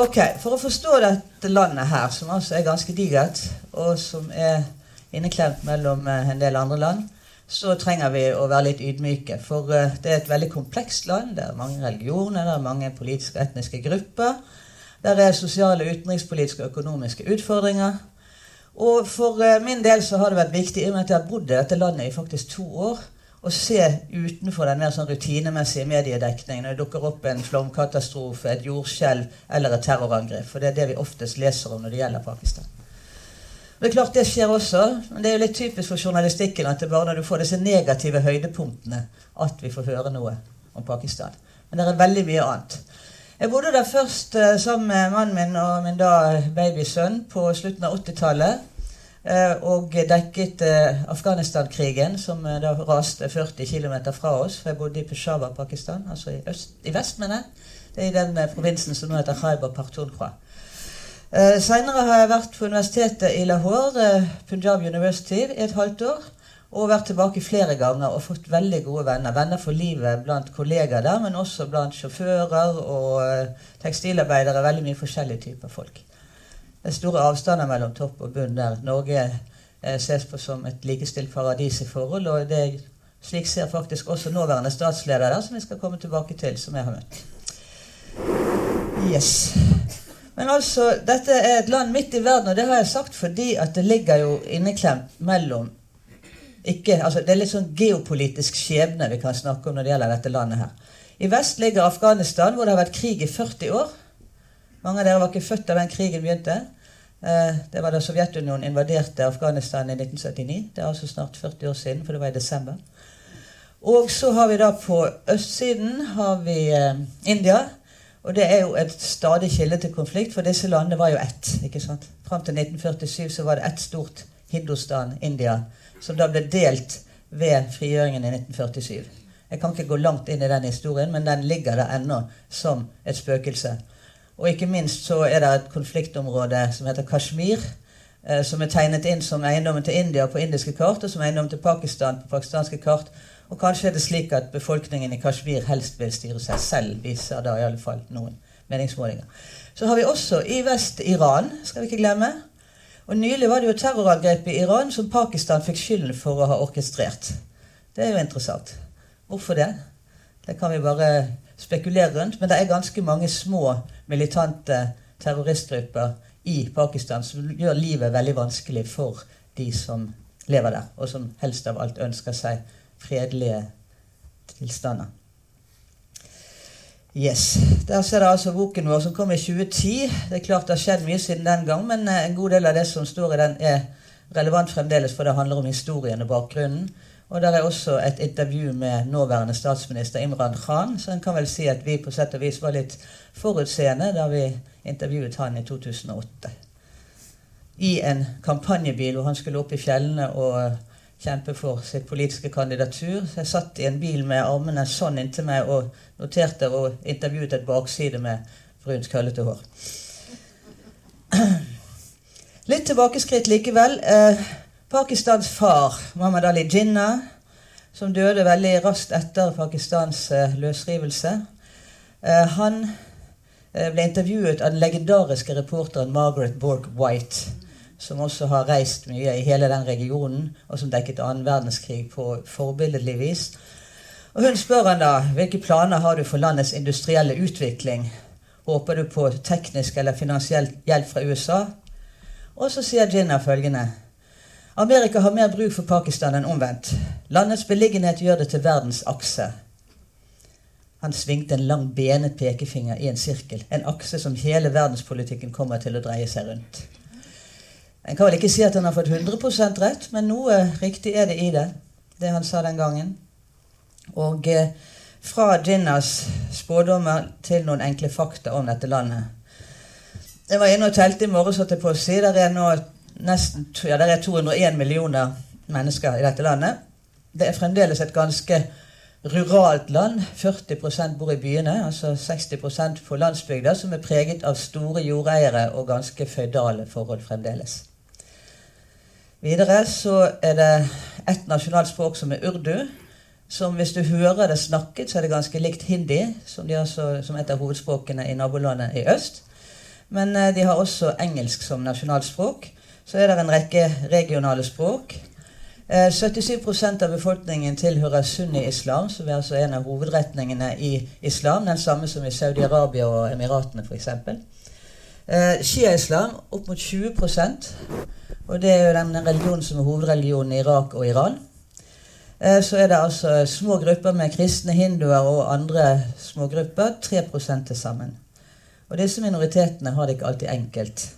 Ok, For å forstå dette landet her, som altså er ganske digert, og som er inneklemt mellom eh, en del andre land, så trenger vi å være litt ydmyke. For eh, det er et veldig komplekst land. Det er mange religioner, det er mange politiske og etniske grupper. Der er sosiale, utenrikspolitiske og økonomiske utfordringer. Og for eh, min del så har det vært viktig, i og med at jeg har bodd i dette landet i faktisk to år, å se utenfor den mer sånn rutinemessige mediedekningen når det dukker opp en flomkatastrofe, et jordskjelv eller et terrorangrep. For det er det vi oftest leser om når det gjelder Pakistan. Det er klart det skjer også, men det er jo litt typisk for journalistikken at det er bare når du får disse negative høydepunktene at vi får høre noe om Pakistan. Men det er veldig mye annet. Jeg bodde der først eh, sammen med mannen min og min da babysønn på slutten av 80-tallet. Eh, og dekket eh, Afghanistan-krigen, som eh, da raste 40 km fra oss. For jeg bodde i Peshawar, Pakistan. Altså i, øst, i vest, mener jeg. Det er i den provinsen som nå heter Khyber Partunkhwa. Uh, Seinere har jeg vært på universitetet i Lahore, Punjab University, i et halvt år. Og vært tilbake flere ganger og fått veldig gode venner. Venner for livet blant kollegaer der, men også blant sjåfører og tekstilarbeidere. Veldig mye forskjellige typer folk. Det er store avstander mellom topp og bunn der. Norge eh, ses på som et likestilt paradis i forhold. Og det, slik ser faktisk også nåværende statsleder der, som vi skal komme tilbake til, som jeg har møtt. Yes. Men altså, dette er et land midt i verden, og det har jeg sagt fordi at det ligger jo inneklemt mellom ikke, altså Det er litt sånn geopolitisk skjebne vi kan snakke om når det gjelder dette landet her. I vest ligger Afghanistan, hvor det har vært krig i 40 år. Mange av dere var ikke født da den krigen begynte. Eh, det var da Sovjetunionen invaderte Afghanistan i 1979. Det er altså snart 40 år siden, for det var i desember. Og så har vi da på østsiden har vi eh, India. Og det er jo et stadig kilde til konflikt, for disse landene var jo ett. ikke sant? Fram til 1947 så var det ett stort Hindustan, India, som da ble delt ved frigjøringen i 1947. Jeg kan ikke gå langt inn i den historien, men den ligger der ennå som et spøkelse. Og ikke minst så er det et konfliktområde som heter Kashmir, eh, som er tegnet inn som eiendommen til India på indiske kart, og som eiendommen til Pakistan på pakistanske kart. Og kanskje er det slik at befolkningen i Kashmir helst vil styre seg selv, viser da i alle fall noen meningsmålinger. Så har vi også i vest Iran, skal vi ikke glemme. Og nylig var det jo terrorangrep i Iran som Pakistan fikk skylden for å ha orkestrert. Det er jo interessant. Hvorfor det? Det kan vi bare spekulere rundt. Men det er ganske mange små militante terroristgrupper i Pakistan som gjør livet veldig vanskelig for de som lever der, og som helst av alt ønsker seg fredelige tilstander. Yes. Der ser dere altså boken vår som kom i 2010. Det er klart det har skjedd mye siden den gang, men eh, en god del av det som står i den, er relevant fremdeles, for det handler om historien og bakgrunnen. Og der er også et intervju med nåværende statsminister Imran Khan, så en kan vel si at vi på sett og vis var litt forutseende da vi intervjuet han i 2008. I en kampanjebil hvor han skulle opp i fjellene og kjempe for sitt politiske kandidatur. Så jeg satt i en bil med armene sånn inntil meg og noterte og intervjuet et bakside med brunt, køllete hår. Litt tilbakeskritt likevel. Eh, Pakistans far, Mohammed Ali Jinnah, som døde veldig raskt etter Pakistans uh, løsrivelse, uh, han uh, ble intervjuet av den legendariske reporteren Margaret Bork White, som også har reist mye i hele den regionen, og som dekket annen verdenskrig på forbilledlig vis. Og Hun spør han da hvilke planer har du for landets industrielle utvikling. Håper du på teknisk eller finansiell hjelp fra USA? Og så sier Jinnah følgende Amerika har mer bruk for Pakistan enn omvendt. Landets beliggenhet gjør det til verdens akse. Han svingte en lang, benet pekefinger i en sirkel. En akse som hele verdenspolitikken kommer til å dreie seg rundt. En kan vel ikke si at han har fått 100% rett, men noe riktig er det i det. Det han sa den gangen. Og eh, fra Jinnas spådommer til noen enkle fakta om dette landet. Jeg var inne og telte i morges, holdt jeg på å si. Der er nå nesten, ja, det er 201 millioner mennesker i dette landet. Det er fremdeles et ganske ruralt land. 40% bor i byene, altså 60% på landsbygda, som er preget av store jordeiere og ganske føydale forhold fremdeles. Videre så er det ett nasjonalt språk som er urdu. Som hvis du hører det snakket, så er det ganske likt hindi, som, de også, som et av hovedspråkene i nabolandet i øst. Men eh, de har også engelsk som nasjonalspråk. Så er det en rekke regionale språk. 77 eh, av befolkningen tilhører sunni-islam, som er altså en av hovedretningene i islam. Den samme som i Saudi-Arabia og Emiratene, f.eks. Eh, Shia-islam opp mot 20% og det er jo den religionen som er hovedreligionen i Irak og Iran. Eh, så er det altså små grupper med kristne, hinduer og andre små grupper. 3 til sammen. Og disse minoritetene har det ikke alltid enkelt.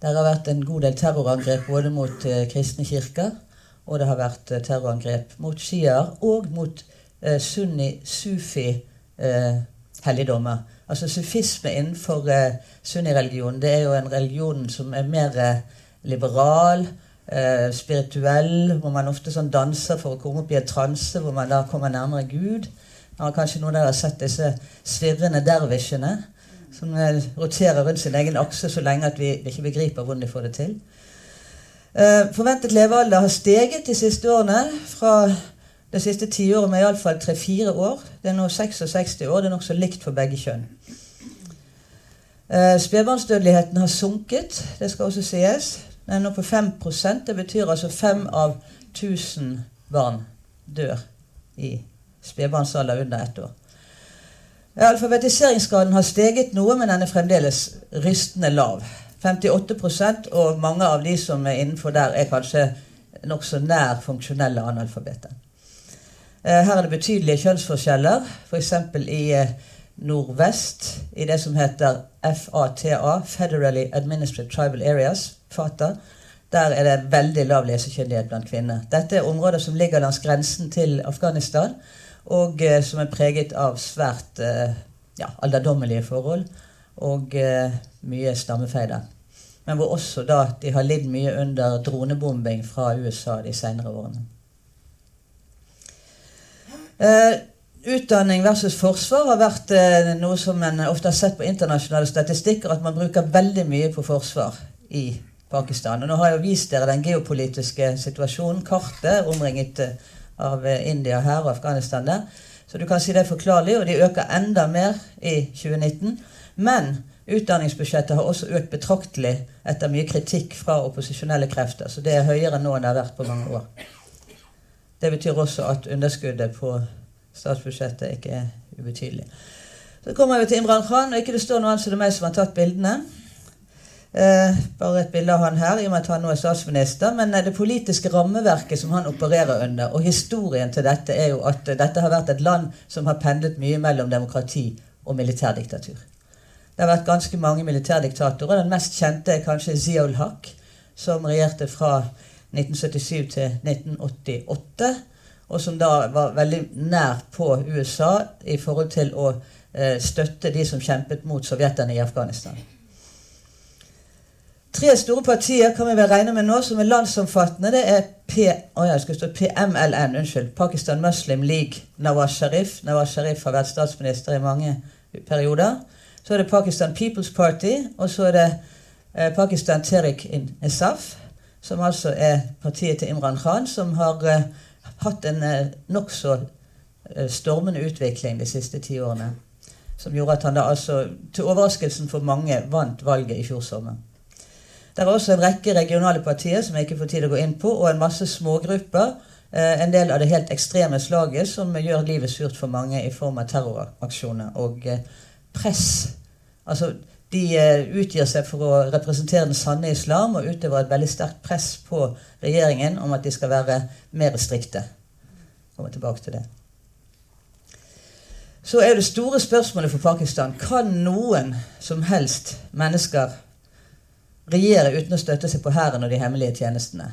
Det har vært en god del terrorangrep både mot eh, kristne kirker, og det har vært eh, terrorangrep mot sjiaer og mot eh, sunni-sufi-helligdommer. Eh, altså Sufisme innenfor eh, sunni-religionen det er jo en religion som er mer eh, liberal, eh, spirituell, hvor man ofte sånn danser for å komme opp i en transe, hvor man da kommer nærmere Gud. Man har kanskje noen av dere sett disse svirrende dervisjene som roterer rundt sin egen akse så lenge at vi ikke begriper hvordan de får det til. Eh, forventet levealder har steget de siste årene. Fra det siste tiåret med iallfall tre-fire år. Det er nå 66 år. Det er nokså likt for begge kjønn. Eh, spedbarnsdødeligheten har sunket. Det skal også sies. Den er nå på 5% Det betyr altså fem av 1000 barn dør i spedbarnsalder under ett år. Alfabetiseringsgraden har steget noe, men den er fremdeles rystende lav. 58% og mange av de som er innenfor der, er kanskje nokså nær funksjonelle analfabeter. Eh, her er det betydelige kjønnsforskjeller, f.eks. i eh, nordvest, i det som heter FATA, Federally Administrative Tribal Areas, FATA. Der er det veldig lav lesekyndighet blant kvinner. Dette er områder som ligger langs grensen til Afghanistan og eh, som er preget av svært eh, ja, alderdommelige forhold og eh, mye stammefeider. Men hvor også da de har lidd mye under dronebombing fra USA de senere årene. Utdanning versus forsvar har vært noe som en ofte har sett på internasjonale statistikker, at man bruker veldig mye på forsvar i Pakistan. Og nå har jeg jo vist dere den geopolitiske situasjonen, kartet, omringet av eh, India her og Afghanistan der. Så du kan si det er forklarlig, og de øker enda mer i 2019. Men utdanningsbudsjettet har også økt betraktelig etter mye kritikk fra opposisjonelle krefter. Så det er høyere nå enn det har vært på mange år. Det betyr også at underskuddet på statsbudsjettet ikke er ubetydelig. Så kommer vi til Imran Khan, og ikke det står noe annet som det er meg som har tatt bildene. Eh, bare et bilde av han her, i og med at han nå er statsminister. Men eh, det politiske rammeverket som han opererer under, og historien til dette, er jo at eh, dette har vært et land som har pendlet mye mellom demokrati og militærdiktatur. Det har vært ganske mange militærdiktatorer. Den mest kjente er kanskje Ziaul Haq, som regjerte fra 1977 til 1988. Og som da var veldig nær på USA i forhold til å eh, støtte de som kjempet mot sovjeterne i Afghanistan. Tre store partier kan vi vel regne med nå som er landsomfattende. Det er P, oh ja, stå, PMLN, unnskyld, Pakistan Muslim League Nawaz Sharif. Nawaz Sharif har vært statsminister i mange perioder. Så er det Pakistan People's Party, og så er det eh, Pakistan Terik Insaf, som altså er partiet til Imran Khan, som har eh, hatt en eh, nokså eh, stormende utvikling de siste ti årene. Som gjorde at han da altså, til overraskelsen for mange, vant valget i fjor sommer. Det er også en rekke regionale partier som jeg ikke får tid til å gå inn på, og en masse smågrupper. Eh, en del av det helt ekstreme slaget som gjør livet surt for mange i form av terroraksjoner og eh, press. Altså, de eh, utgir seg for å representere den sanne islam og utøver et veldig sterkt press på regjeringen om at de skal være mer strikte. Kommer tilbake til det. Så er det store spørsmålet for Pakistan kan noen som helst mennesker regjere uten å støtte seg på hæren og de hemmelige tjenestene?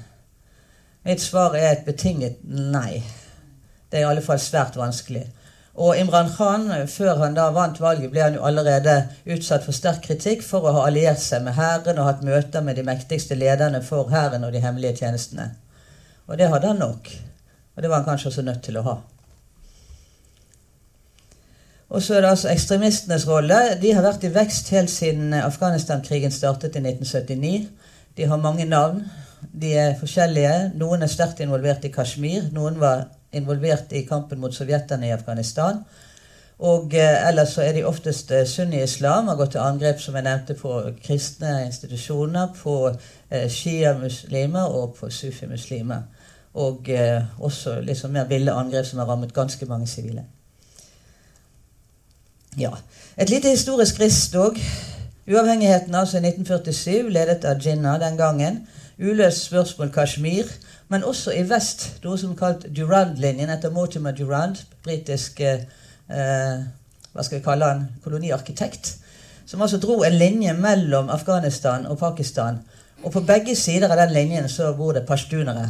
Mitt svar er et betinget nei. Det er i alle fall svært vanskelig. Og Imran Khan, før han da vant valget, ble han jo allerede utsatt for sterk kritikk for å ha alliert seg med hæren og hatt møter med de mektigste lederne for hæren og de hemmelige tjenestene. Og det hadde han nok. Og det var han kanskje også nødt til å ha. Og så er det altså ekstremistenes rolle. De har vært i vekst helt siden Afghanistan-krigen startet i 1979. De har mange navn. De er forskjellige. Noen er sterkt involvert i Kashmir. Noen var involvert i kampen mot sovjeterne i Afghanistan. Og eh, ellers så er de oftest eh, sunni-islam, har gått til angrep som jeg nevnte på kristne institusjoner, på eh, shia-muslimer og på sufi-muslimer. Og eh, også liksom mer ville angrep som har rammet ganske mange sivile. Ja. Et lite historisk rist òg. Uavhengigheten altså i 1947, ledet av Jinnah den gangen. Uløst spørsmål Kashmir. Men også i vest, noe som kalt Durand-linjen, etter Mortimer Durand, britisk eh, hva skal vi kalle han, koloniarkitekt. Som altså dro en linje mellom Afghanistan og Pakistan. Og på begge sider av den linjen så bor det pashtunere.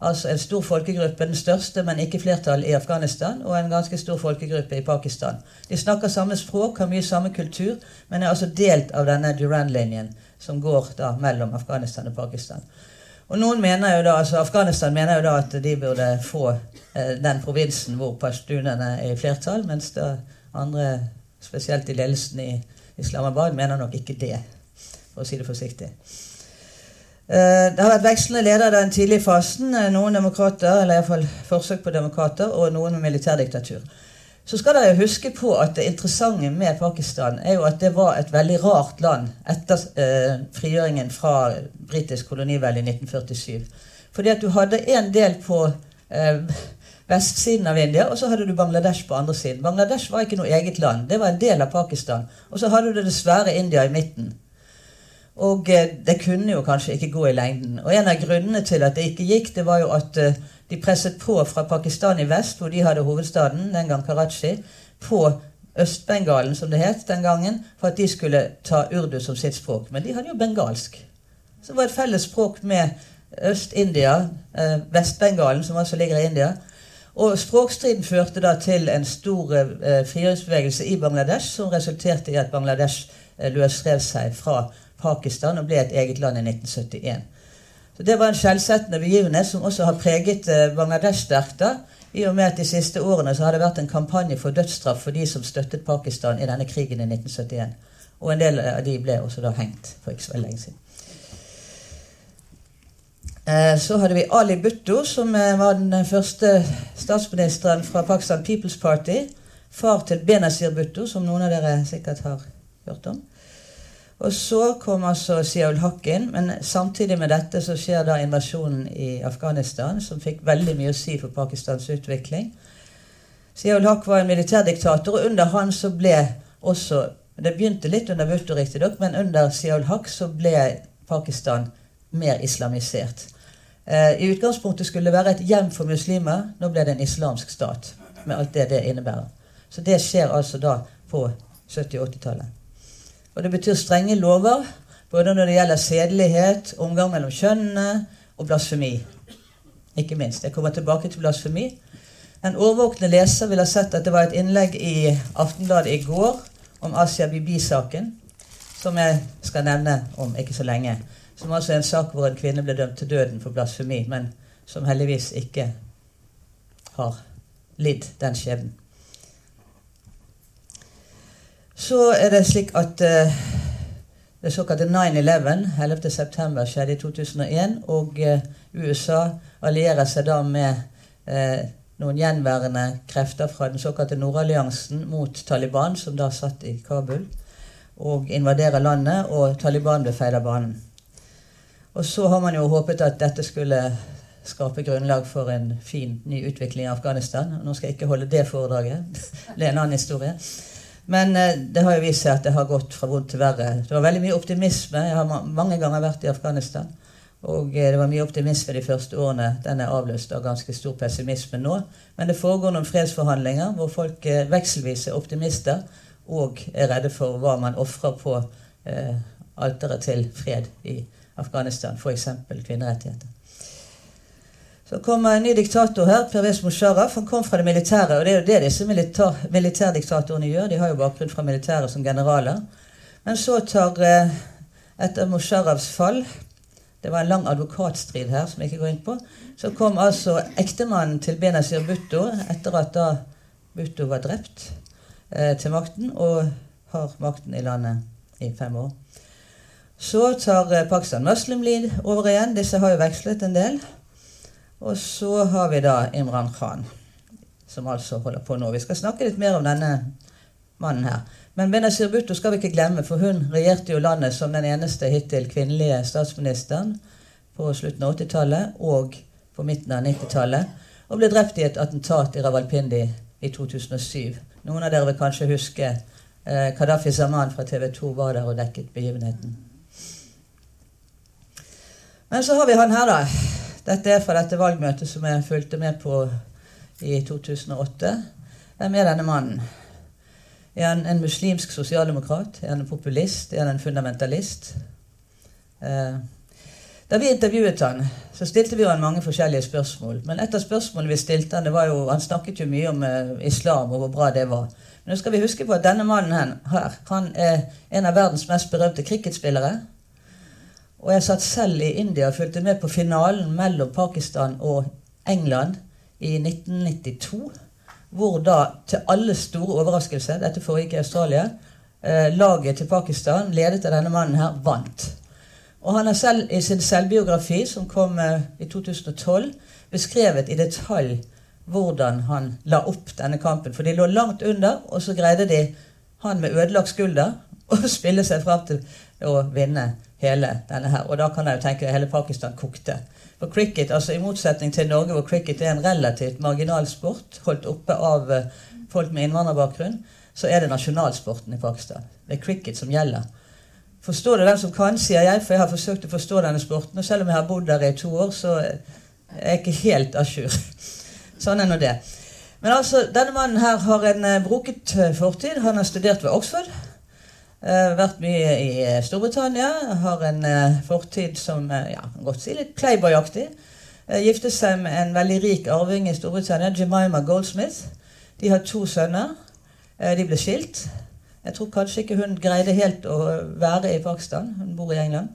Altså en stor folkegruppe, den største, men ikke flertall i Afghanistan, og en ganske stor folkegruppe i Pakistan. De snakker samme språk, har mye samme kultur, men er altså delt av denne Durand-linjen som går da mellom Afghanistan og Pakistan. Og noen mener jo da, altså Afghanistan mener jo da at de burde få eh, den provinsen hvor pashtunene er i flertall, mens da andre, spesielt i ledelsen i Islamabad, mener nok ikke det, for å si det forsiktig. Eh, det har vært vekslende ledere den tidlige fasen. Eh, noen demokrater, eller iallfall forsøk på demokrater, og noen med militærdiktatur. Så skal dere huske på at det interessante med Pakistan er jo at det var et veldig rart land etter eh, frigjøringen fra britisk kolonivelde i 1947. Fordi at du hadde en del på vestsiden av India, og så hadde du Bangladesh på andre siden. Bangladesh var ikke noe eget land. Det var en del av Pakistan. Og så hadde du det svære India i midten. Og eh, det kunne jo kanskje ikke gå i lengden. Og en av grunnene til at det ikke gikk, det var jo at eh, de presset på fra Pakistan i vest, hvor de hadde hovedstaden, den gang Karachi, på Øst-Bengalen, som det het den gangen, for at de skulle ta urdu som sitt språk. Men de hadde jo bengalsk. Så det var et felles språk med Øst-India, eh, Vest-Bengalen, som altså ligger i India. Og Språkstriden førte da til en stor frigjøringsbevegelse i Bangladesh, som resulterte i at Bangladesh løsrev seg fra Pakistan og ble et eget land i 1971. Så Det var en skjellsettende begivenhet som også har preget eh, Bangladesh sterkt. da, I og med at de siste årene så har det vært en kampanje for dødsstraff for de som støttet Pakistan i denne krigen i 1971. Og en del av de ble også da hengt for ikke så veldig lenge siden. Eh, så hadde vi Ali Bhutto, som eh, var den første statsministeren fra Pakistan People's Party. Far til Benazir Bhutto, som noen av dere sikkert har hørt om. Og så kom altså Siaul Haq inn. Men samtidig med dette så skjer da invasjonen i Afghanistan, som fikk veldig mye å si for Pakistans utvikling. Siaul Haq var en militærdiktator, og under han så ble også Det begynte litt under Bhutto, riktignok, men under Siaul Haq så ble Pakistan mer islamisert. Eh, I utgangspunktet skulle det være et hjem for muslimer. Nå ble det en islamsk stat, med alt det det innebærer. Så det skjer altså da på 70- og 80-tallet. Og det betyr strenge lover, både når det gjelder sedelighet, omgang mellom kjønnene og blasfemi. Ikke minst. Jeg kommer tilbake til blasfemi. En årvåkne leser vil ha sett at det var et innlegg i Aftenbladet i går om Asia Bibi-saken, som jeg skal nevne om ikke så lenge. Som altså er en sak hvor en kvinne ble dømt til døden for blasfemi, men som heldigvis ikke har lidd den skjebnen. Så er det slik at uh, det såkalte 9-11, 11.9., skjedde i 2001. Og uh, USA allierer seg da med uh, noen gjenværende krefter fra den såkalte Nordalliansen mot Taliban, som da satt i Kabul, og invaderer landet, og Taliban ble feid av banen. Og så har man jo håpet at dette skulle skape grunnlag for en fin, ny utvikling i Afghanistan. Nå skal jeg ikke holde det foredraget. Det er en annen historie. Men eh, det har jo vist seg at det har gått fra vondt til verre. Det var veldig mye optimisme. Jeg har mange ganger vært i Afghanistan. Og eh, det var mye optimisme de første årene. Den er avløst av ganske stor pessimisme nå. Men det foregår noen fredsforhandlinger hvor folk eh, vekselvis er optimister og er redde for hva man ofrer på alteret til fred i Afghanistan, f.eks. kvinnerettigheter. Så kommer en ny diktator her, Pervez Musharraf. Han kom fra det militære. Og det er jo det disse militær, militærdiktatorene gjør. De har jo bakgrunn fra militæret som generaler. Men så tar eh, Etter Musharrafs fall Det var en lang advokatstrid her som jeg ikke går inn på. Så kom altså ektemannen til Benazir Bhutto etter at da Bhutto var drept, eh, til makten. Og har makten i landet i fem år. Så tar eh, Pakistan Muslim League over igjen. Disse har jo vekslet en del. Og så har vi da Imran Khan. som altså holder på nå. Vi skal snakke litt mer om denne mannen her. Men Benazir Bhutto skal vi ikke glemme, for hun regjerte jo landet som den eneste hittil kvinnelige statsministeren på slutten av 80-tallet og på midten av 90-tallet, og ble drept i et attentat i Rawalpindi i 2007. Noen av dere vil kanskje huske eh, Kadafi Zaman fra TV 2 var der og dekket begivenheten. Men så har vi han her, da. Dette er fra dette valgmøtet som jeg fulgte med på i 2008. Hvem er denne mannen? Er han en muslimsk sosialdemokrat? Er han en populist? Er han en fundamentalist? Eh, da vi intervjuet han, så stilte vi han mange forskjellige spørsmål. Men et av spørsmålene vi stilte han, det var jo, han snakket jo mye om eh, islam og hvor bra det var. Men nå skal vi huske på at denne mannen her, han er en av verdens mest berømte cricketspillere. Og jeg satt selv i India og fulgte med på finalen mellom Pakistan og England i 1992 hvor da til alle store overraskelser Dette foregikk i Australia. Eh, laget til Pakistan, ledet av denne mannen her, vant. Og han har selv i sin selvbiografi, som kom eh, i 2012, beskrevet i detalj hvordan han la opp denne kampen. For de lå langt under, og så greide de, han med ødelagt skulder, å spille seg fram til å vinne hele denne her. Og da kan jeg jo tenke hele Pakistan kokte. For cricket, altså I motsetning til Norge, hvor cricket er en relativt marginal sport, holdt oppe av uh, folk med innvandrerbakgrunn, så er det nasjonalsporten i Pakistan. Det er cricket som gjelder. Forstår det den som kan, sier jeg, for jeg har forsøkt å forstå denne sporten. Og selv om jeg har bodd der i to år, så er jeg ikke helt à jour. sånn er nå det. Men altså, denne mannen her har en uh, broket uh, fortid. Han har studert ved Oxford. Uh, vært mye i uh, Storbritannia. Har en uh, fortid som ja, godt si litt Playboy-aktig. giftet seg med en veldig rik arving i Storbritannia, Jemima Goldsmith. De har to sønner. de ble skilt. Jeg tror kanskje ikke hun greide helt å være i Pakistan. Hun bor i England.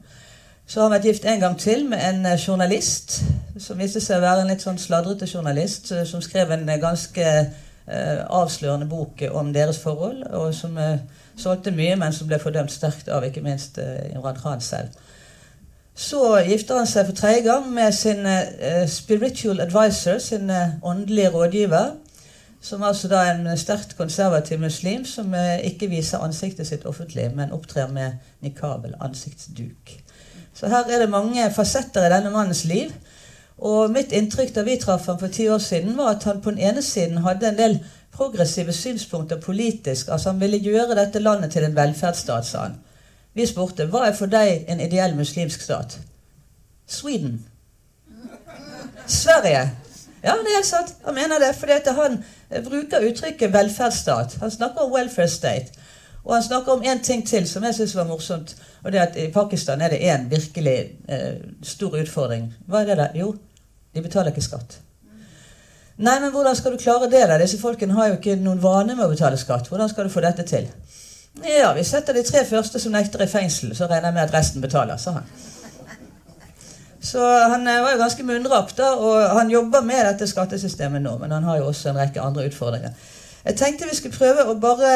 Så har han vært gift en gang til med en journalist som viste seg å være en litt sånn sladrete journalist, som skrev en ganske avslørende bok om deres forhold, og som solgte mye, men som ble fordømt sterkt av ikke minst uh, Imran Khan selv. Så gifter han seg for tredje gang med sin uh, spiritual advisor, sin uh, åndelige rådgiver. Som altså da er en sterkt konservativ muslim som ikke viser ansiktet sitt offentlig, men opptrer med nikab eller ansiktsduk. Så her er det mange fasetter i denne mannens liv. Og mitt inntrykk da vi traff ham for ti år siden, var at han på den ene siden hadde en del progressive synspunkter politisk. Altså Han ville gjøre dette landet til en velferdsstat, sa han. Vi spurte hva er for deg en ideell muslimsk stat. Sweden. Sverige. Ja, det er sant. Han mener det fordi han bruker uttrykket velferdsstat. Han snakker om welfare state. Og han snakker om én ting til som jeg syns var morsomt. Og det er at i Pakistan er det én virkelig eh, stor utfordring. Hva er det da? Jo, de betaler ikke skatt. Nei, men hvordan skal du klare det? da? Disse folkene har jo ikke noen vane med å betale skatt. Hvordan skal du få dette til? Ja, vi setter de tre første som nekter, i fengsel, så regner jeg med at resten betaler, sa han. Så han eh, var jo ganske munnrapp, da, og han jobber med dette skattesystemet nå. Men han har jo også en rekke andre utfordringer. Jeg tenkte vi skulle prøve å bare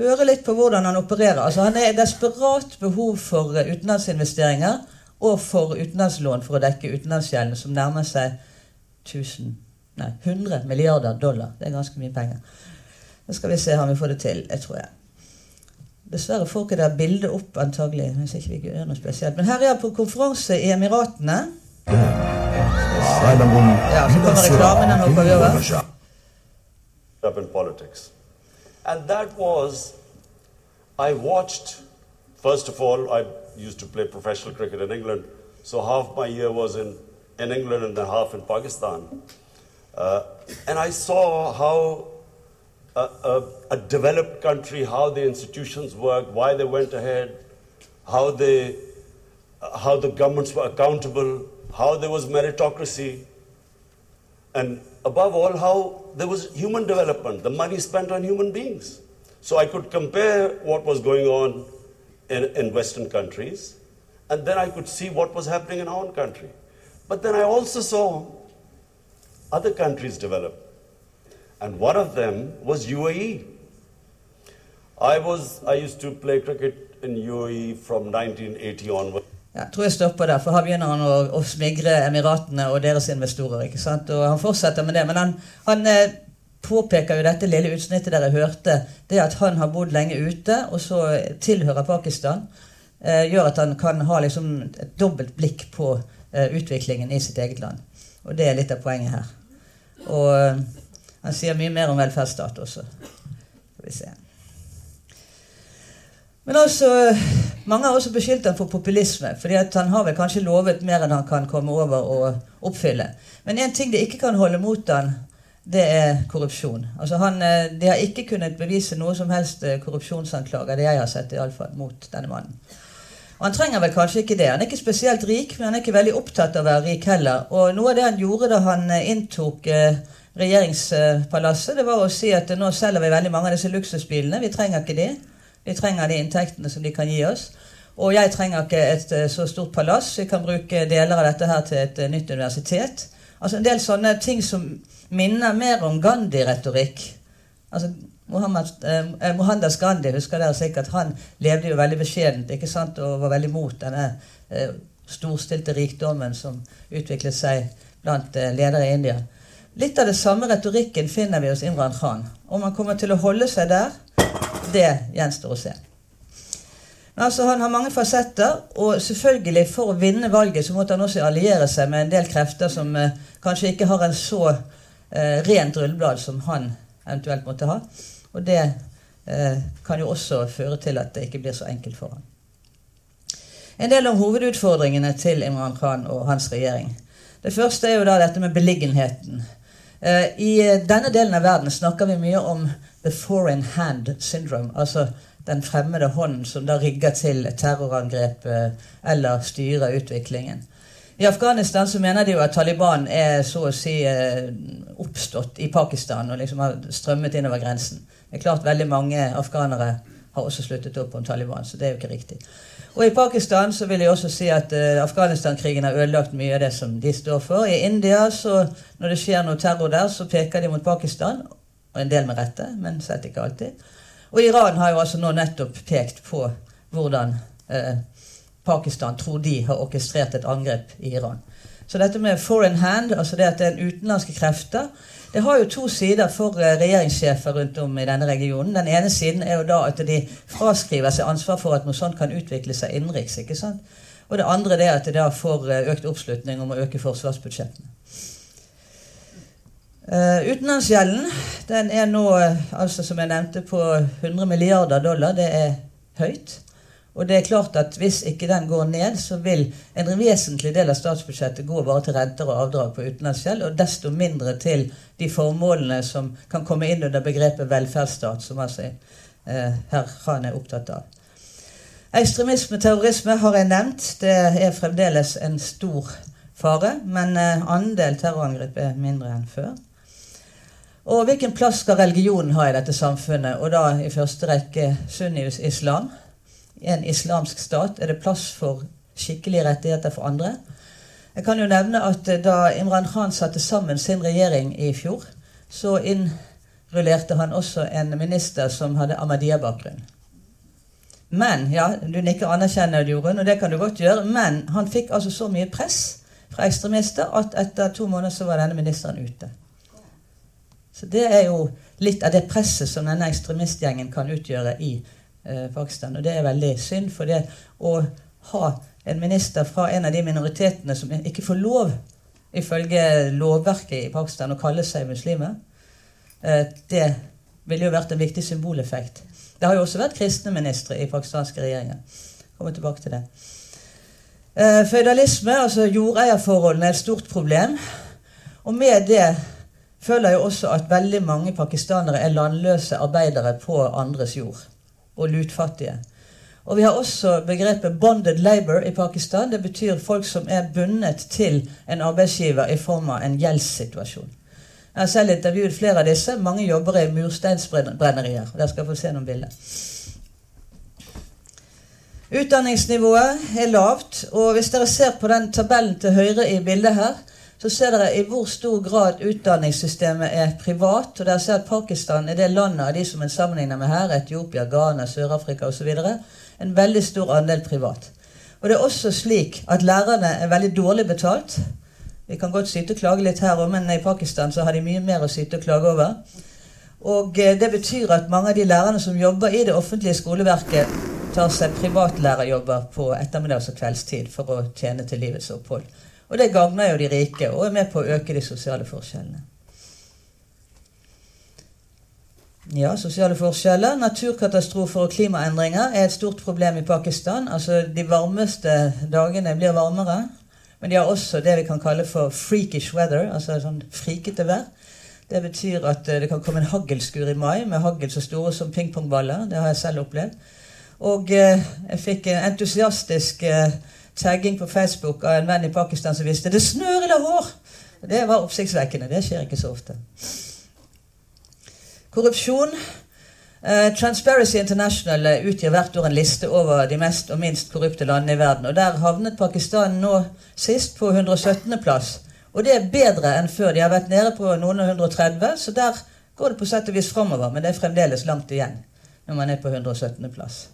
høre litt på hvordan han opererer. Altså, Han er i desperat behov for eh, utenlandsinvesteringer og for utenlandslån for å dekke utenlandsgjelden, som nærmer seg 1000 Nei, 100 milliarder dollar. Det er ganske mye penger. Nå skal vi se om vi får det til. jeg tror jeg. Dessverre får ikke det bildet opp, antagelig. hvis ikke vi gjør noe spesielt. Men her er jeg på konferanse i Emiratene. Ja, så kommer reklamen. Den hopper vi over. In politics. And that was, I watched, first of all, I used to play professional cricket England, so half my year in, in England and then in Pakistan. Uh, and I saw how a, a, a, developed country, how the institutions worked, why they went ahead, how, they, uh, how the governments were accountable, how there was meritocracy, and above all, how there was human development, the money spent on human beings. So I could compare what was going on in, in Western countries, and then I could see what was happening in our own country. But then I also saw other countries develop. And one of them was UAE. I, was, I used to play cricket in UAE from 1980 onwards. Jeg tror jeg stopper der, for her begynner han å, å smigre Emiratene og deres investorer. ikke sant? Og Han fortsetter med det. Men han, han eh, påpeker jo dette lille utsnittet dere hørte, det at han har bodd lenge ute, og så tilhører Pakistan, eh, gjør at han kan ha liksom et dobbelt blikk på eh, utviklingen i sitt eget land. Og det er litt av poenget her. Og eh, han sier mye mer om velferdsstat også. Skal vi se. Men altså, mange har også beskyldt ham for populisme. fordi han har vel kanskje lovet mer enn han kan komme over og oppfylle. Men én ting de ikke kan holde mot han, det er korrupsjon. Altså han, eh, De har ikke kunnet bevise noe som helst korrupsjonsanklager, det jeg har sett, i alle fall, mot denne mannen. Og Han trenger vel kanskje ikke det. Han er ikke spesielt rik, men han er ikke veldig opptatt av å være rik heller. Og Noe av det han gjorde da han eh, inntok regjeringspalasset, det var å si at nå selger vi veldig mange av disse luksusbilene. Vi trenger ikke de. Vi trenger de inntektene som de kan gi oss. Og jeg trenger ikke et uh, så stort palass. Vi kan bruke deler av dette her til et nytt universitet. Altså En del sånne ting som minner mer om Gandhi-retorikk. Altså Mohammed, eh, Mohandas Gandhi husker dere sikkert, han levde jo veldig beskjedent ikke sant, og var veldig mot denne storstilte rikdommen som utviklet seg blant ledere i India. Litt av det samme retorikken finner vi hos Imran Khan. Om han kommer til å holde seg der, det gjenstår å se. Men altså, Han har mange fasetter, og selvfølgelig for å vinne valget så måtte han også alliere seg med en del krefter som eh, kanskje ikke har en så eh, rent rulleblad som han eventuelt måtte ha. Og det eh, kan jo også føre til at det ikke blir så enkelt for ham. En del av hovedutfordringene til Imran Khan og hans regjering. Det første er jo da dette med beliggenheten. Eh, I denne delen av verden snakker vi mye om the foreign hand syndrome. Altså den fremmede hånden som da rigger til terrorangrep eh, eller styrer utviklingen. I Afghanistan så mener de jo at Taliban er så å si eh, oppstått i Pakistan og liksom har strømmet innover grensen. Det er klart veldig mange afghanere har også sluttet opp om Taliban, så det er jo ikke riktig. Og i Pakistan så vil jeg også si at uh, Afghanistan-krigen har ødelagt mye av det som de står for. I India, så når det skjer noe terror der, så peker de mot Pakistan. Og en del med rette, men slett ikke alltid. Og Iran har jo altså nå nettopp pekt på hvordan uh, Pakistan tror de har orkestrert et angrep i Iran. Så dette med foreign hand, altså det at det er utenlandske krefter, det har jo to sider for eh, regjeringssjefer rundt om i denne regionen. Den ene siden er jo da at de fraskriver seg ansvar for at noe sånt kan utvikle seg innenriks. ikke sant? Og det andre er at de da får eh, økt oppslutning om å øke forsvarsbudsjettene. Uh, utenlandsgjelden den er nå, altså som jeg nevnte, på 100 milliarder dollar. Det er høyt. Og det er klart at hvis ikke den går ned, så vil en vesentlig del av statsbudsjettet gå bare til renter og avdrag på utenlandsgjeld, og desto mindre til de formålene som kan komme inn under begrepet velferdsstat, som altså eh, herr Khan er opptatt av. Ekstremisme, og terrorisme, har jeg nevnt. Det er fremdeles en stor fare, men uh, andel terrorangrep er mindre enn før. Og hvilken plass skal religionen ha i dette samfunnet? Og da i første rekke sunnius islam. I en islamsk stat er det plass for skikkelige rettigheter for andre. Jeg kan jo nevne at eh, da Imran Khan satte sammen sin regjering i fjor, så innrullerte han også en minister som hadde Ahmadiyya-bakgrunn. Men ja, du nikker anerkjennende, Jorunn, og det kan du godt gjøre, men han fikk altså så mye press fra ekstremister at etter to måneder så var denne ministeren ute. Så det er jo litt av det presset som denne ekstremistgjengen kan utgjøre i Pakistan. Og det er veldig synd, for det å ha en minister fra en av de minoritetene som ikke får lov, ifølge lovverket i Pakistan, å kalle seg muslimer, eh, det ville jo vært en viktig symboleffekt. Det har jo også vært kristne ministre i pakistanske regjeringer. Kommer tilbake til det. Eh, Føydalisme, altså jordeierforholdene, er et stort problem. Og med det føler jeg også at veldig mange pakistanere er landløse arbeidere på andres jord. Og lutfattige. Og vi har også begrepet 'bonded labor' i Pakistan. Det betyr folk som er bundet til en arbeidsgiver i form av en gjeldssituasjon. Jeg har selv intervjuet flere av disse. Mange jobber i mursteinsbrennerier. Dere skal få se noen bilder. Utdanningsnivået er lavt. Og hvis dere ser på den tabellen til høyre i bildet her, så ser dere i hvor stor grad utdanningssystemet er privat. og dere ser at Pakistan er det landet av de som en sammenligner med her, Etiopia, Ghana, Sør-Afrika osv. En veldig stor andel privat. Og det er også slik at lærerne er veldig dårlig betalt. Vi kan godt syte og klage litt her òg, men i Pakistan så har de mye mer å syte og klage over. Og eh, det betyr at mange av de lærerne som jobber i det offentlige skoleverket, tar seg privatlærerjobber på ettermiddags- og kveldstid for å tjene til livets opphold. Og det gagner jo de rike og er med på å øke de sosiale forskjellene. Ja, sosiale forskjeller, naturkatastrofer og klimaendringer er et stort problem i Pakistan. Altså, De varmeste dagene blir varmere. Men de har også det vi kan kalle for freakish weather, altså sånn frikete vær. Det betyr at eh, det kan komme en haglskur i mai med hagl så store som pingpongballer. Det har jeg selv opplevd. Og eh, jeg fikk en entusiastisk eh, tagging på Facebook av en venn i Pakistan som visste det snør i Lahore! Det var oppsiktsvekkende. Det skjer ikke så ofte. Korrupsjon. Uh, Transparency International utgir hvert år en liste over de mest og minst korrupte landene i verden. og Der havnet Pakistan nå sist på 117. plass. Og det er bedre enn før. De har vært nede på noen og 130, så der går det på sett og vis framover. Men det er fremdeles langt igjen når man er på 117. plass.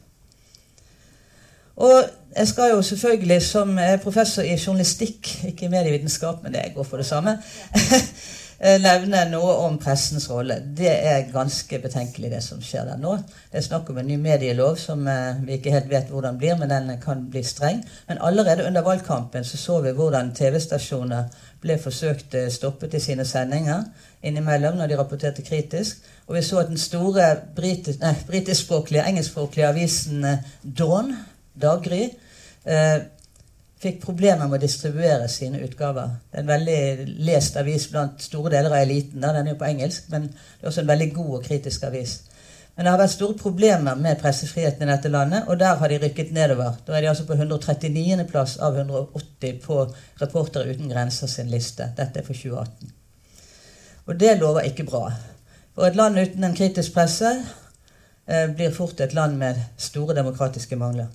Og jeg skal jo selvfølgelig, som professor i journalistikk, ikke i medievitenskap, men det går for det samme, nevne noe om pressens rolle. Det er ganske betenkelig, det som skjer der nå. Det er snakk om en ny medielov som eh, vi ikke helt vet hvordan blir, men den kan bli streng. Men allerede under valgkampen så, så vi hvordan TV-stasjoner ble forsøkt eh, stoppet i sine sendinger innimellom når de rapporterte kritisk. Og vi så at den store britiskspråklige, engelskspråklige avisen eh, Dawn Daggry, eh, fikk problemer med å distribuere sine utgaver. Det er en veldig lest avis blant store deler av eliten. Den er jo på engelsk, men det er også en veldig god og kritisk avis. Men det har vært store problemer med pressefriheten i dette landet, og der har de rykket nedover. Da er de altså på 139. plass av 180 på Reportere uten grenser sin liste. Dette er for 2018. Og det lover ikke bra. For et land uten en kritisk presse eh, blir fort et land med store demokratiske mangler.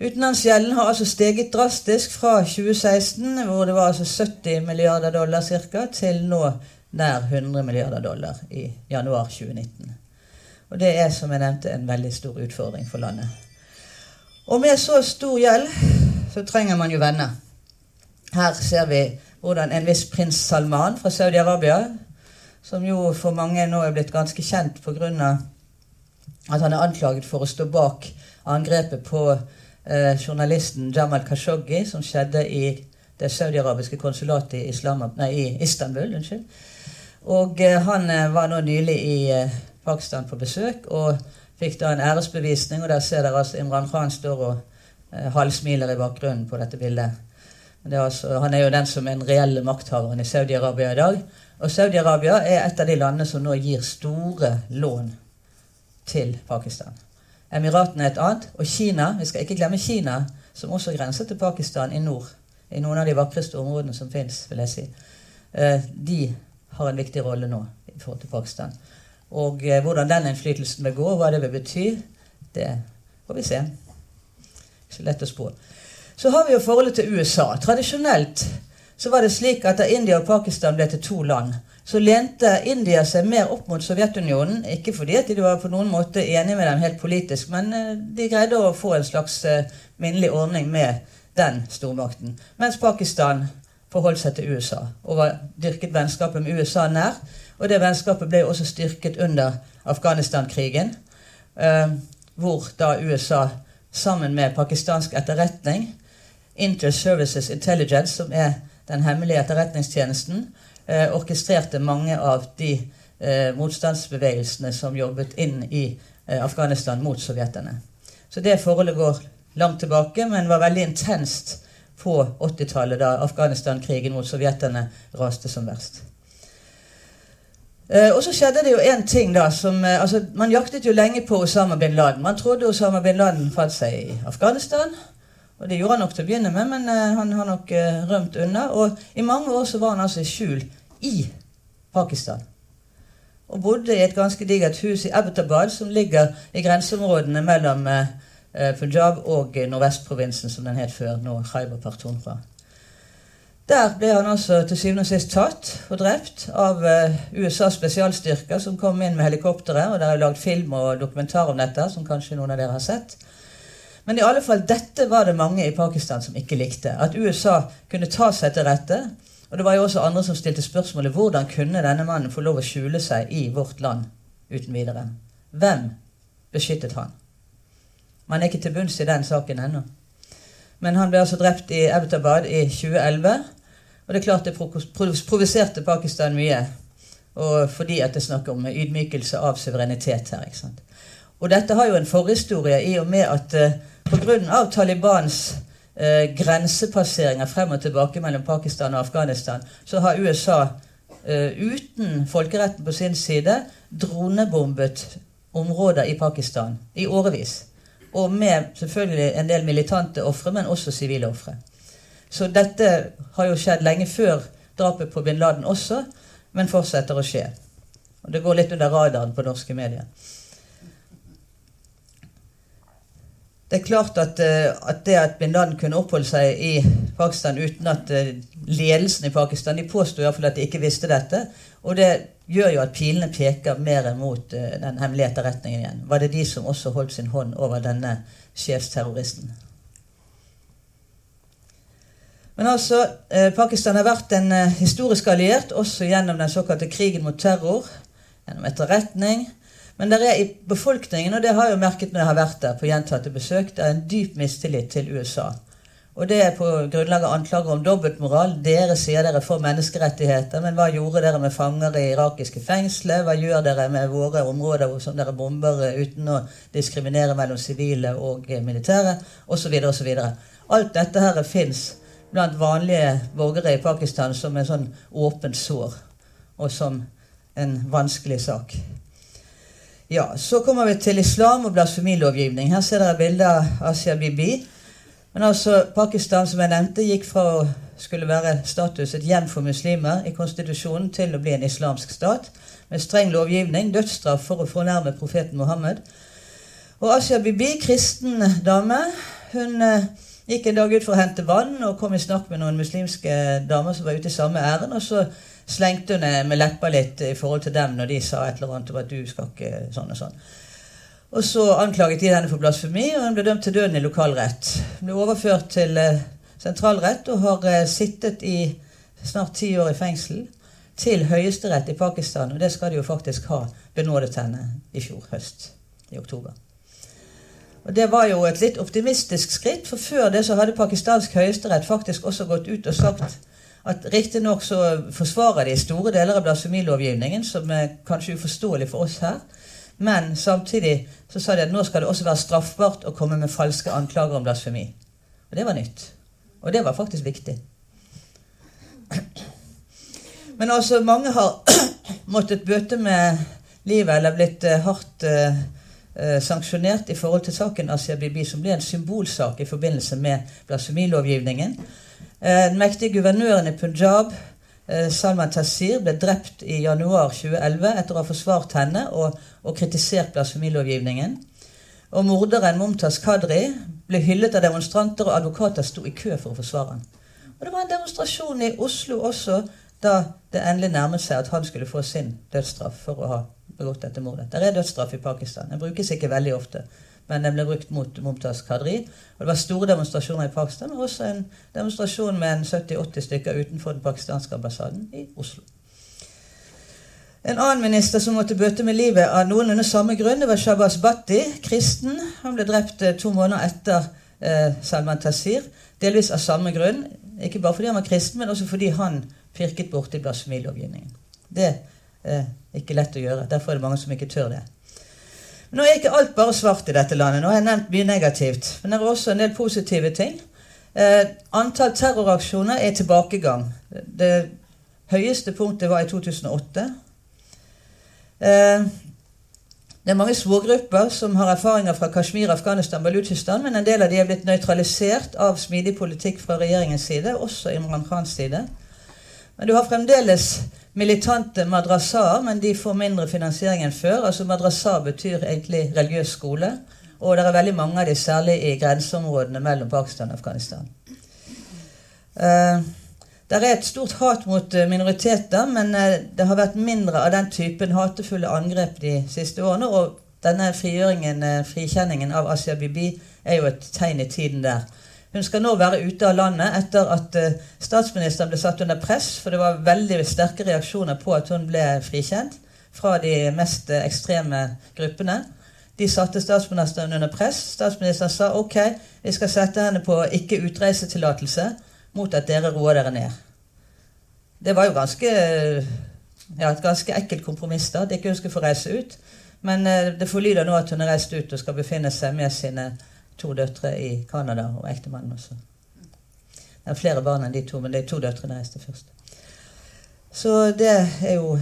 Utenlandsgjelden har altså steget drastisk fra 2016, hvor det var altså 70 milliarder dollar ca., til nå nær 100 milliarder dollar i januar 2019. Og det er, som jeg nevnte, en veldig stor utfordring for landet. Og med så stor gjeld så trenger man jo venner. Her ser vi hvordan en viss prins Salman fra Saudi-Arabia, som jo for mange nå er blitt ganske kjent pga. at han er anklaget for å stå bak angrepet på journalisten Jamal Khashoggi, som skjedde i det saudiarabiske konsulatet i, Islam, nei, i Istanbul. Unnskyld. Og eh, han eh, var nå nylig i eh, Pakistan på besøk og fikk da en æresbevisning. Og der ser dere altså Imran Khan står og eh, halvsmiler i bakgrunnen på dette bildet. Er altså, han er jo den som er den reelle makthaveren i Saudi-Arabia i dag. Og Saudi-Arabia er et av de landene som nå gir store lån til Pakistan. Emiratene er et annet. Og Kina, vi skal ikke glemme Kina, som også grenser til Pakistan i nord. I noen av de vakreste områdene som fins, vil jeg si. Eh, de har en viktig rolle nå i forhold til Pakistan. Og eh, hvordan den innflytelsen vil gå, hva det vil bety, det får vi se. Så lett å spå. Så har vi jo forholdet til USA. Tradisjonelt så var det slik at da India og Pakistan ble til to land, så lente India seg mer opp mot Sovjetunionen. Ikke fordi de var på noen måte enige med dem helt politisk, men eh, de greide å få en slags eh, minnelig ordning med den stormakten. Mens Pakistan forholdt seg til USA og var dyrket vennskapet med USA nær. Og det vennskapet ble også styrket under Afghanistan-krigen, eh, hvor da USA sammen med pakistansk etterretning, Inter-Services Intelligence, som er den hemmelige etterretningstjenesten, eh, orkestrerte mange av de eh, motstandsbevegelsene som jobbet inn i eh, Afghanistan mot sovjeterne. Så det forholdet går langt tilbake, men var veldig intenst på 80-tallet, da Afghanistan-krigen mot sovjeterne raste som verst. Eh, og så skjedde det jo én ting, da. som, eh, altså, Man jaktet jo lenge på Osama bin Laden. Man trodde Osama bin Laden fant seg i Afghanistan. Og det gjorde han nok til å begynne med, men uh, han har nok uh, rømt unna. Og i mange år så var han altså i skjul i Pakistan. Og bodde i et ganske digert hus i Abbottabad, som ligger i grenseområdene mellom uh, Punjab og nordvestprovinsen, som den het før, nå Khyber Partunra. Der ble han altså til syvende og sist tatt og drept av USAs spesialstyrker, som kom inn med helikopteret. Og det er lagd film og dokumentar om dette, som kanskje noen av dere har sett. Men i alle fall, dette var det mange i Pakistan som ikke likte. At USA kunne ta seg til rette Og det var jo også andre som stilte spørsmålet hvordan kunne denne mannen få lov å skjule seg i vårt land uten videre. Hvem beskyttet han? Man er ikke til bunns i den saken ennå. Men han ble altså drept i Abbottabad i 2011. Og det er klart det provoserte Pakistan mye. Og fordi at det er snakk om ydmykelse av suverenitet her. ikke sant? Og dette har jo en forhistorie i og med at eh, pga. Talibans eh, grensepasseringer frem og tilbake mellom Pakistan og Afghanistan, så har USA eh, uten folkeretten på sin side dronebombet områder i Pakistan i årevis. Og med selvfølgelig en del militante ofre, men også sivile ofre. Så dette har jo skjedd lenge før drapet på bin Laden også, men fortsetter å skje. Og det går litt under radaren på norske medier. Det er klart at, eh, at, det at bin Laden kunne oppholde seg i Pakistan uten at eh, ledelsen i Pakistan De påsto iallfall at de ikke visste dette. Og det gjør jo at pilene peker mer mot uh, den hemmelige etterretningen igjen. Var det de som også holdt sin hånd over denne sjefsterroristen? Men altså, Pakistan har vært en historisk alliert også gjennom den såkalte krigen mot terror, gjennom etterretning, men det er i befolkningen, og det har jeg jo merket når jeg har vært der på gjentatte besøk, det er en dyp mistillit til USA. Og det er på grunnlag av anklager om dobbeltmoral. Dere sier dere får menneskerettigheter, men hva gjorde dere med fanger i irakiske fengsler? Hva gjør dere med våre områder som dere bomber uten å diskriminere mellom sivile og militære? Osv. osv. Alt dette her fins blant vanlige borgere i Pakistan som en sånn åpent sår, og som en vanskelig sak. Ja, Så kommer vi til islam og blasfemilovgivning. Her ser dere bilde av Asia Bibi. Men altså, Pakistan som jeg nevnte, gikk fra å skulle være status et hjem for muslimer i konstitusjonen til å bli en islamsk stat med streng lovgivning, dødsstraff for å fornærme profeten Mohammed. Og Asia Bibi, kristen dame, hun eh, gikk en dag ut for å hente vann og kom i snakk med noen muslimske damer som var ute i samme ærend. og så slengte hun med leppa litt i forhold til dem når de sa et eller annet om at du skal ikke sånn og sånn. Og så anklaget de henne for blasfemi, og hun ble dømt til døden i lokalrett. Hun ble overført til eh, sentralrett og har eh, sittet i snart ti år i fengsel. Til høyesterett i Pakistan, og det skal de jo faktisk ha benådet henne i fjor høst. I oktober. Og Det var jo et litt optimistisk skritt, for før det så hadde pakistansk høyesterett faktisk også gått ut og sagt at Riktignok forsvarer de store deler av blasfemilovgivningen, som er kanskje uforståelig for oss her. Men samtidig så sa de at nå skal det også være straffbart å komme med falske anklager om blasfemi. Og det var nytt. Og det var faktisk viktig. Men altså, mange har måttet bøte med livet eller blitt uh, hardt uh, uh, sanksjonert i forhold til saken Asia Bibi, som ble en symbolsak i forbindelse med blasfemilovgivningen. Eh, den mektige guvernøren i Punjab, eh, Salman Tasir, ble drept i januar 2011 etter å ha forsvart henne og, og kritisert blasfemilovgivningen. Og morderen Mumtaz Kadri ble hyllet av demonstranter, og advokater sto i kø for å forsvare ham. Og det var en demonstrasjon i Oslo også da det endelig nærmet seg at han skulle få sin dødsstraff for å ha begått dette mordet. Det er dødsstraff i Pakistan. Den brukes ikke veldig ofte men den ble brukt mot Mumtaz Kadri. Og det var store demonstrasjoner i Pakistan, og også en demonstrasjon med en 70-80 stykker utenfor den pakistanske ambassaden i Oslo. En annen minister som måtte bøte med livet av noenlunde samme grunn, det var Shabaz Bhatti, kristen. Han ble drept eh, to måneder etter eh, Salman Tasir. Delvis av samme grunn. Ikke bare fordi han var kristen, men også fordi han pirket borti blasfemilovgivningen. Det er ikke lett å gjøre. Derfor er det mange som ikke tør det. Nå er ikke alt bare svart i dette landet. Nå har jeg nevnt mye negativt. Men det er også en del positive ting. Eh, antall terroraksjoner er tilbakegang. Det høyeste punktet var i 2008. Eh, det er mange smågrupper som har erfaringer fra Kashmir, Afghanistan, Balutsjistan, men en del av de er blitt nøytralisert av smidig politikk fra regjeringens side, også Imran Khans side. Men du har fremdeles militante madrasaer, men de får mindre finansiering enn før. Altså Madrasa betyr egentlig religiøs skole. Og det er veldig mange av de, særlig i grenseområdene mellom Pakistan og Afghanistan. Uh, det er et stort hat mot eh, minoriteter, men uh, det har vært mindre av den typen hatefulle angrep de siste årene. Og denne frigjøringen, frikjenningen av Asia Bibi, er jo et tegn i tiden der. Hun skal nå være ute av landet etter at uh, statsministeren ble satt under press, for det var veldig sterke reaksjoner på at hun ble frikjent fra de mest uh, ekstreme gruppene. De satte statsministeren under press. Statsministeren sa ok, vi skal sette henne på ikke utreisetillatelse mot at dere roer dere ned. Det var jo ganske, ja, et ganske ekkelt kompromiss da, at ikke hun skulle få reise ut. Men det forlyder nå at hun har reist ut og skal befinne seg med sine to døtre i Canada, og ektemannen også. Det er flere barn enn de to, men det er to døtrene reiste først. Så det er jo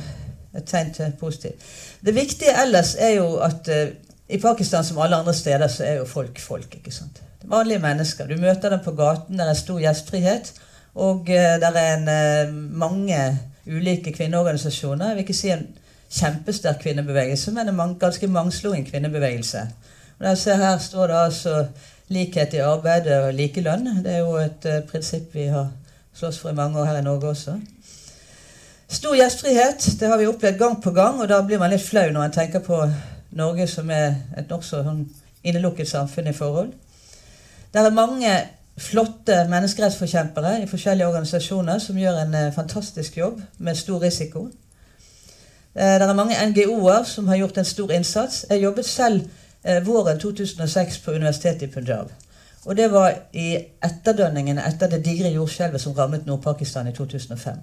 et tegn til positivt. Det viktige ellers er jo at uh, i Pakistan som alle andre steder så er jo folk folk. ikke sant? Vanlige mennesker. Du møter dem på gaten, det er stor gjestfrihet. Og uh, det er en, uh, mange ulike kvinneorganisasjoner. Jeg vil ikke si en kjempesterk kvinnebevegelse, men en man, ganske mangslungen kvinnebevegelse. Og ser Her står det altså likhet i arbeidet og likelønn. Det er jo et uh, prinsipp vi har slåss for i mange år her i Norge også. Stor gjestfrihet det har vi opplevd gang på gang, og da blir man litt flau når man tenker på Norge som er et nokså sånn innelukket samfunn i forhold. Det er mange flotte menneskerettsforkjempere i forskjellige organisasjoner som gjør en uh, fantastisk jobb med stor risiko. Uh, det er mange NGO-er som har gjort en stor innsats. Jeg jobbet selv Eh, våren 2006 på universitetet i Punjab. Og det var i etterdønningene etter det digre jordskjelvet som rammet Nord-Pakistan i 2005.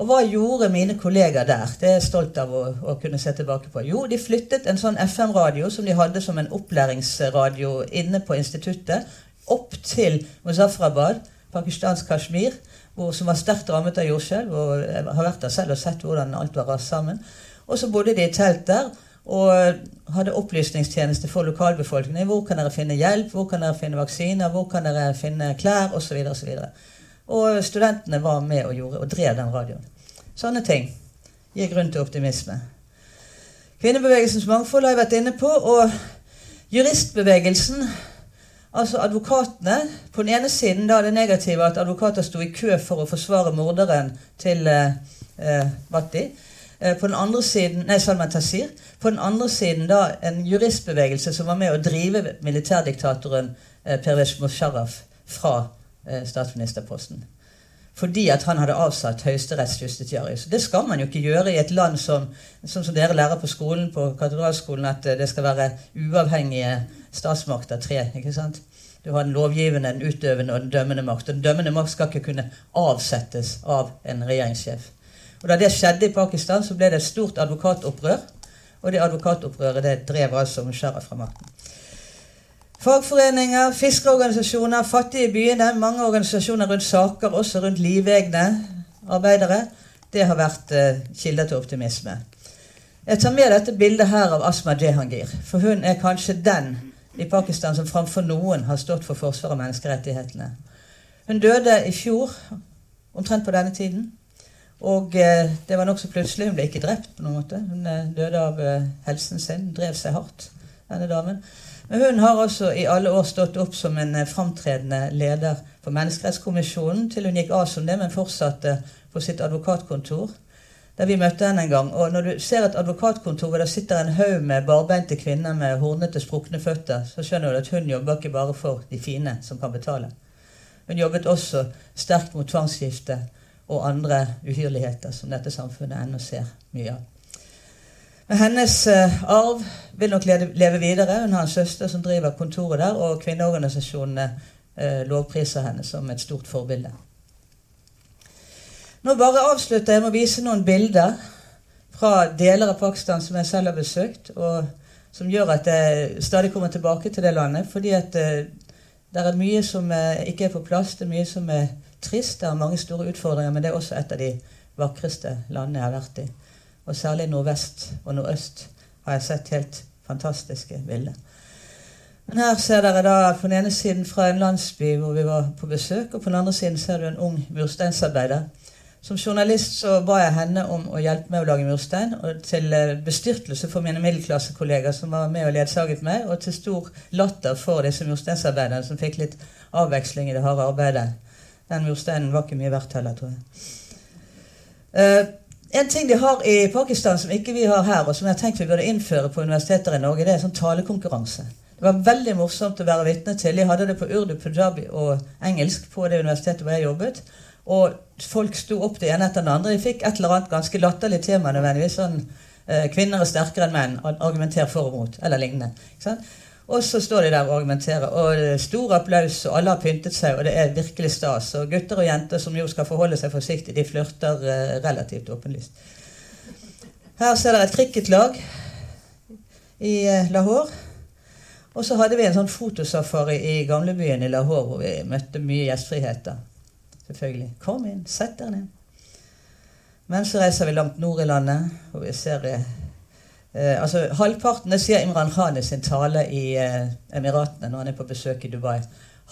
Og hva gjorde mine kollegaer der? Det er jeg stolt av å, å kunne se tilbake på. Jo, de flyttet en sånn FM-radio som de hadde som en opplæringsradio inne på instituttet, opp til Muzaffarabad, pakistansk Kashmir, hvor, som var sterkt rammet av jordskjelv. Jeg har vært der selv og sett hvordan alt var rast sammen. Og så bodde de i telt der og hadde opplysningstjeneste for lokalbefolkningen. Hvor kan dere finne hjelp, hvor kan dere finne vaksiner, hvor kan dere finne klær. Og, så og, og studentene var med og, gjorde, og drev den radioen. Sånne ting gir grunn til optimisme. Kvinnebevegelsens mangfold har jeg vært inne på. Og juristbevegelsen, altså advokatene På den ene siden da det negative at advokater sto i kø for å forsvare morderen til eh, eh Eh, på den andre siden, nei, Salman Tasir. På den andre siden da en juristbevegelse som var med å drive militærdiktatoren eh, Pervesh Musharraf fra eh, statsministerposten. Fordi at han hadde avsatt høyesterettsjustitiarius. Det skal man jo ikke gjøre i et land som, som, som dere lærer på skolen, på katedralskolen, at det skal være uavhengige statsmakter. Tre. ikke sant? Du har den lovgivende, den utøvende og den dømmende makt. Og den dømmende makt skal ikke kunne avsettes av en regjeringssjef. Og Da det skjedde i Pakistan, så ble det et stort advokatopprør. Og det advokatopprøret det drev altså Musharraf fra makten. Fagforeninger, fiskerorganisasjoner, fattige byene, mange organisasjoner rundt saker, også rundt livegne arbeidere, det har vært uh, kilder til optimisme. Jeg tar med dette bildet her av Asma Jehangir, for hun er kanskje den i Pakistan som framfor noen har stått for forsvaret av menneskerettighetene. Hun døde i fjor, omtrent på denne tiden. Og eh, det var nokså plutselig. Hun ble ikke drept på noen måte. Hun eh, døde av eh, helsen sin. Drev seg hardt, denne damen. Men hun har også i alle år stått opp som en eh, framtredende leder for Menneskerettskommisjonen til hun gikk av som det, men fortsatte på sitt advokatkontor. Der vi møtte henne en gang. Og når du ser et advokatkontor hvor det sitter en haug med barbeinte kvinner med hornete, sprukne føtter, så skjønner du at hun jobber ikke bare for de fine som kan betale. Hun jobbet også sterkt mot tvangsgifte og andre uhyrligheter som dette samfunnet ennå ser mye av. Men hennes uh, arv vil nok leve, videre. Hun har en søster som driver kontoret der, og kvinneorganisasjonene uh, lovpriser henne som et stort forbilde. Nå bare avslutter jeg med å vise noen bilder fra deler av Pakistan som jeg selv har besøkt, og som gjør at jeg stadig kommer tilbake til det landet. Fordi at uh, det er mye som ikke er på plass. Det er mye som er trist. Det har mange store utfordringer, men det er også et av de vakreste landene jeg har vært i. Og særlig nordvest og nordøst har jeg sett helt fantastiske bilder. Men her ser dere da på den ene siden fra en landsby hvor vi var på besøk, og på den andre siden ser du en ung mursteinsarbeider. Som journalist så ba jeg henne om å hjelpe meg å lage murstein. og Til eh, bestyrtelse for mine middelklassekollegaer som var med og ledsaget meg, og til stor latter for disse mursteinsarbeiderne som fikk litt avveksling i det harde arbeidet. Den mursteinen var ikke mye verdt heller, tror jeg. Uh, en ting de har i Pakistan som ikke vi har her, og som jeg har tenkt vi burde innføre på universiteter i Norge, det er sånn talekonkurranse. Det var veldig morsomt å være vitne til. Jeg hadde det på urdu, punjabi og engelsk på det universitetet hvor jeg jobbet. Og folk sto opp det ene etter den andre. De fikk et eller annet ganske latterlig tema nødvendigvis. sånn eh, Kvinner er sterkere enn menn. Argumenter for og mot. Eller lignende. Og så står de der og argumenterer. Og stor applaus, og alle har pyntet seg, og det er virkelig stas. Og gutter og jenter som jo skal forholde seg forsiktig, de flørter eh, relativt åpenlyst. Her ser dere et cricketlag i eh, Lahore. Og så hadde vi en sånn fotosafari i gamlebyen i Lahore hvor vi møtte mye gjestfriheter. Selvfølgelig. Kom inn, sett dere ned. Men så reiser vi langt nord i landet, og vi ser eh, altså Halvparten Det sier Imran Khan sin tale i eh, Emiratene når han er på besøk i Dubai.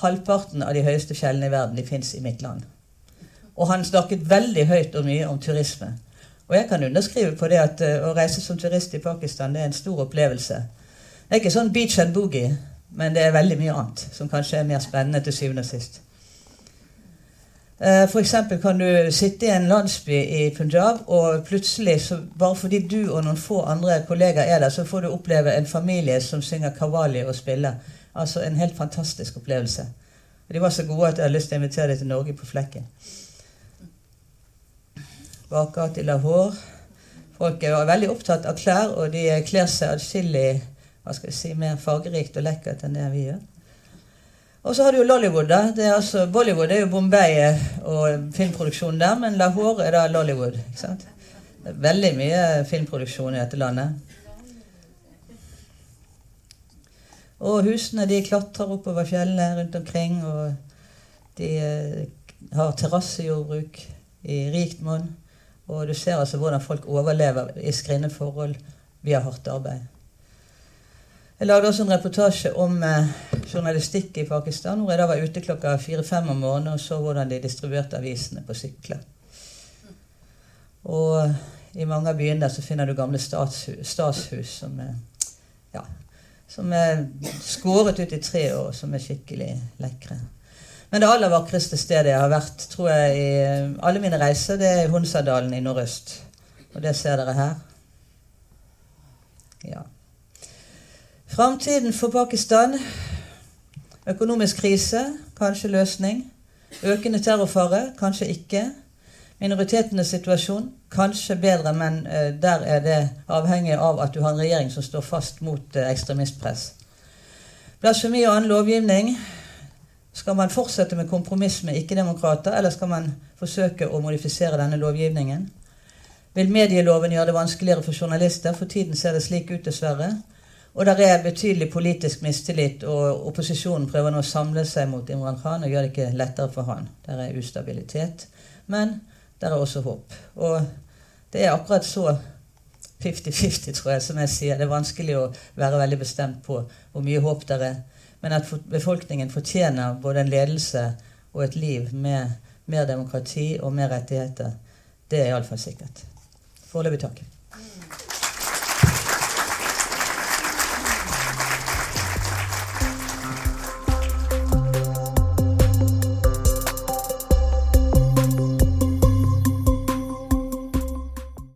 Halvparten av de høyeste fjellene i verden de fins i mitt land. Og han snakket veldig høyt og mye om turisme. Og jeg kan underskrive på det at eh, å reise som turist i Pakistan det er en stor opplevelse. Det er ikke sånn beach and boogie, men det er veldig mye annet som kanskje er mer spennende til syvende og sist. Uh, F.eks. kan du sitte i en landsby i Punjab, og plutselig, bare fordi du og noen få andre kollegaer er der, så får du oppleve en familie som synger kawali og spiller. Altså en helt fantastisk opplevelse. De var så gode at jeg har lyst til å invitere dem til Norge på flekken bakgate i Lahore. Folk er veldig opptatt av klær, og de kler seg atskillig si, mer fargerikt og lekkert enn det vi gjør. Og så har du jo Lollywood. da. Det er altså, Bollywood er jo Bombay og filmproduksjonen der, men Lahore er da Lollywood. ikke sant? Veldig mye filmproduksjon i dette landet. Og husene de klatrer oppover fjellene rundt omkring, og de eh, har terrassejordbruk i rikt monn. Og du ser altså hvordan folk overlever i skrinne forhold via hardt arbeid. Jeg lagde også en reportasje om eh, journalistikk i Pakistan, hvor jeg da var ute klokka fire-fem om morgenen og så hvordan de distribuerte avisene på sykler. Og i mange av byene der så finner du gamle statshus, statshus som, er, ja, som er skåret ut i tre år, som er skikkelig lekre. Men det aller vakreste stedet jeg har vært tror jeg, i alle mine reiser, det er Hunsadalen i nordøst. Og det ser dere her. Ja. Framtiden for Pakistan. Økonomisk krise, kanskje løsning. Økende terrorfare, kanskje ikke. Minoritetenes situasjon, kanskje bedre, men uh, der er det avhengig av at du har en regjering som står fast mot uh, ekstremistpress. Blasfemi og annen lovgivning skal man fortsette med kompromiss med ikke-demokrater, eller skal man forsøke å modifisere denne lovgivningen? Vil medieloven gjøre det vanskeligere for journalister? For tiden ser det slik ut, dessverre. Og der er betydelig politisk mistillit, og opposisjonen prøver nå å samle seg mot Imran Khan og gjøre det ikke lettere for han. Der er ustabilitet. Men der er også håp. Og det er akkurat så 50-50, tror jeg, som jeg sier. Det er vanskelig å være veldig bestemt på hvor mye håp der er. Men at befolkningen fortjener både en ledelse og et liv med mer demokrati og mer rettigheter, det er iallfall sikkert. Foreløpig takk.